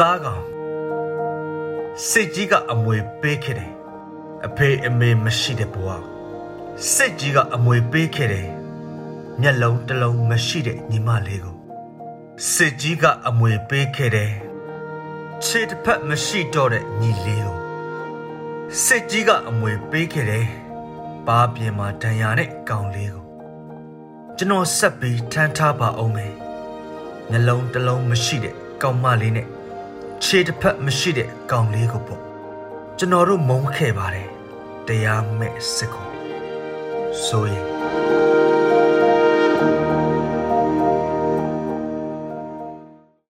သားကောင်စစ်ကြီးကအမွေပေးခဲ့တယ်အဖေအမေမရှိတဲ့ဘဝစစ်ကြီးကအမွေပေးခဲ့တယ်မျက်လုံးတစ်လုံးမရှိတဲ့ညီမလေးကိုစစ်ကြီးကအမွေပေးခဲ့တယ်ခြေတစ်ဖက်မရှိတော့တဲ့ညီလေးကိုစစ်ကြီးကအမွေပေးခဲ့တယ်ပါပြင်းမှာဒဏ်ရာနဲ့ကောင်လေးကိုကျွန်တော်ဆက်ပြီးထမ်းထားပါအောင်မယ်နှလုံးတစ်လုံးမရှိတဲ့ကောင်မလေးနဲ့ ခြေတစ်ဖက်မရှိတဲ့ကောင်လေးကိုပေါ့ကျွန်တော်တို့မုန်းခဲ့ပါတယ်တရားမဲ့စစ်ကိုဆိုရင်